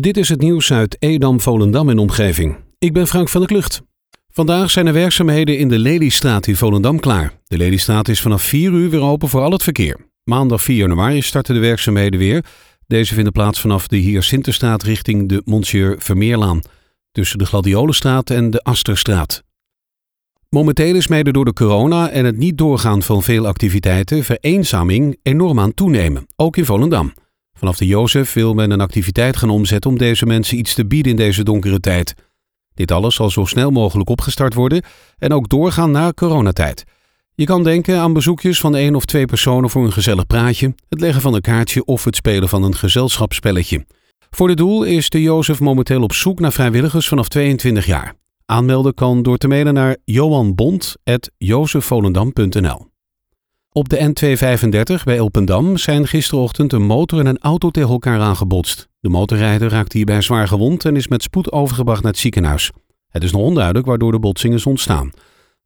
Dit is het nieuws uit Edam, Volendam en omgeving. Ik ben Frank van der Klucht. Vandaag zijn er werkzaamheden in de Lelystraat in Volendam klaar. De Lelystraat is vanaf 4 uur weer open voor al het verkeer. Maandag 4 januari starten de werkzaamheden weer. Deze vinden plaats vanaf de Hyacintenstraat richting de Monsieur Vermeerlaan. Tussen de Gladiolenstraat en de Asterstraat. Momenteel is mede door de corona en het niet doorgaan van veel activiteiten vereenzaming enorm aan toenemen, ook in Volendam. Vanaf de Jozef wil men een activiteit gaan omzetten om deze mensen iets te bieden in deze donkere tijd. Dit alles zal zo snel mogelijk opgestart worden en ook doorgaan na coronatijd. Je kan denken aan bezoekjes van één of twee personen voor een gezellig praatje, het leggen van een kaartje of het spelen van een gezelschapsspelletje. Voor dit doel is de Jozef momenteel op zoek naar vrijwilligers vanaf 22 jaar. Aanmelden kan door te mailen naar johanbond.jozefvolendam.nl Op de N235 bij Elpendam zijn gisterochtend een motor en een auto tegen elkaar aangebotst. De motorrijder raakte hierbij zwaar gewond en is met spoed overgebracht naar het ziekenhuis. Het is nog onduidelijk waardoor de botsing is ontstaan.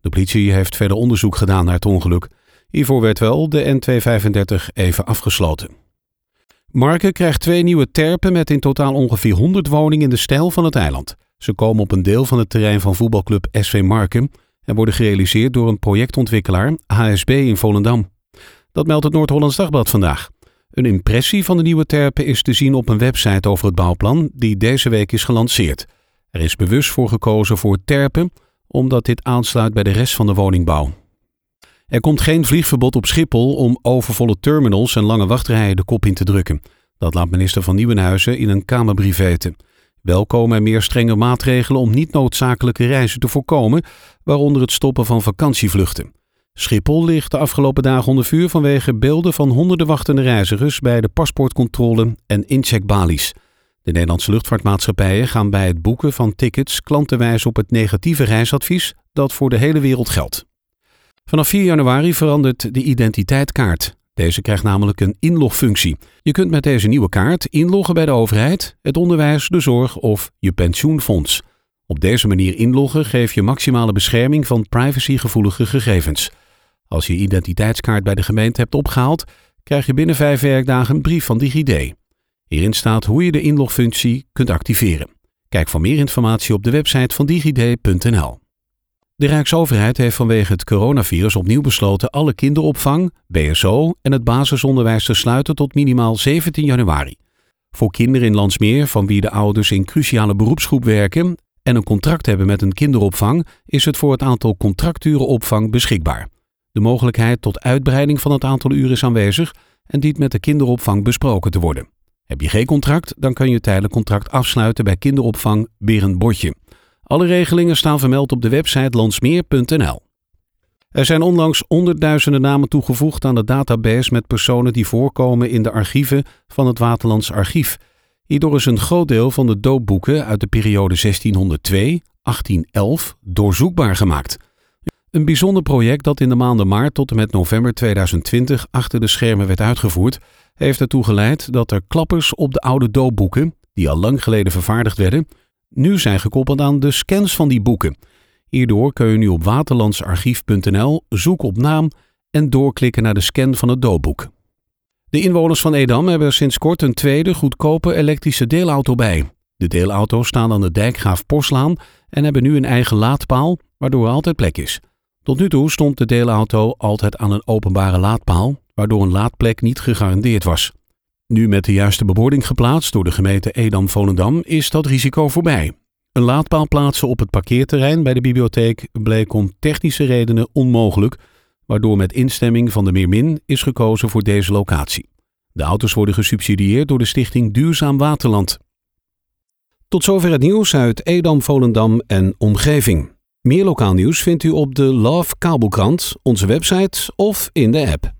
De politie heeft verder onderzoek gedaan naar het ongeluk. Hiervoor werd wel de N235 even afgesloten. Marken krijgt twee nieuwe terpen met in totaal ongeveer 100 woningen in de stijl van het eiland. Ze komen op een deel van het terrein van voetbalclub SV Marken en worden gerealiseerd door een projectontwikkelaar HSB in Volendam. Dat meldt het Noord-Hollands Dagblad vandaag. Een impressie van de nieuwe terpen is te zien op een website over het bouwplan die deze week is gelanceerd. Er is bewust voor gekozen voor terpen omdat dit aansluit bij de rest van de woningbouw. Er komt geen vliegverbod op Schiphol om overvolle terminals en lange wachtrijen de kop in te drukken. Dat laat minister van Nieuwenhuizen in een Kamerbrief weten. Wel komen er meer strenge maatregelen om niet noodzakelijke reizen te voorkomen, waaronder het stoppen van vakantievluchten. Schiphol ligt de afgelopen dagen onder vuur vanwege beelden van honderden wachtende reizigers bij de paspoortcontrole en incheckbalies. De Nederlandse luchtvaartmaatschappijen gaan bij het boeken van tickets klanten wijzen op het negatieve reisadvies dat voor de hele wereld geldt. Vanaf 4 januari verandert de identiteitskaart. Deze krijgt namelijk een inlogfunctie. Je kunt met deze nieuwe kaart inloggen bij de overheid, het onderwijs, de zorg of je pensioenfonds. Op deze manier inloggen geeft je maximale bescherming van privacygevoelige gegevens. Als je identiteitskaart bij de gemeente hebt opgehaald, krijg je binnen vijf werkdagen een brief van DigiD. Hierin staat hoe je de inlogfunctie kunt activeren. Kijk voor meer informatie op de website van digid.nl. De Rijksoverheid heeft vanwege het coronavirus opnieuw besloten alle kinderopvang, BSO en het basisonderwijs te sluiten tot minimaal 17 januari. Voor kinderen in Landsmeer van wie de ouders in cruciale beroepsgroep werken en een contract hebben met een kinderopvang, is het voor het aantal contracturen opvang beschikbaar. De mogelijkheid tot uitbreiding van het aantal uren is aanwezig en dient met de kinderopvang besproken te worden. Heb je geen contract, dan kan je tijdelijk contract afsluiten bij kinderopvang Berenbordje. Alle regelingen staan vermeld op de website landsmeer.nl. Er zijn onlangs honderdduizenden namen toegevoegd aan de database met personen die voorkomen in de archieven van het Waterlands Archief. Hierdoor is een groot deel van de doopboeken uit de periode 1602-1811 doorzoekbaar gemaakt. Een bijzonder project dat in de maanden maart tot en met november 2020 achter de schermen werd uitgevoerd, heeft ertoe geleid dat er klappers op de oude doopboeken, die al lang geleden vervaardigd werden, nu zijn gekoppeld aan de scans van die boeken. Hierdoor kun je nu op waterlandsarchief.nl zoeken op naam en doorklikken naar de scan van het doopboek. De inwoners van Edam hebben sinds kort een tweede goedkope elektrische deelauto bij. De deelauto's staan aan de Dijkgraaf Porslaan en hebben nu een eigen laadpaal, waardoor er altijd plek is. Tot nu toe stond de deelauto altijd aan een openbare laadpaal, waardoor een laadplek niet gegarandeerd was. Nu met de juiste bebording geplaatst door de gemeente Edam-Volendam is dat risico voorbij. Een laadpaal plaatsen op het parkeerterrein bij de bibliotheek bleek om technische redenen onmogelijk, waardoor met instemming van de Meermin is gekozen voor deze locatie. De auto's worden gesubsidieerd door de stichting Duurzaam Waterland. Tot zover het nieuws uit Edam, Volendam en omgeving. Meer lokaal nieuws vindt u op de Love Kabelkrant, onze website of in de app.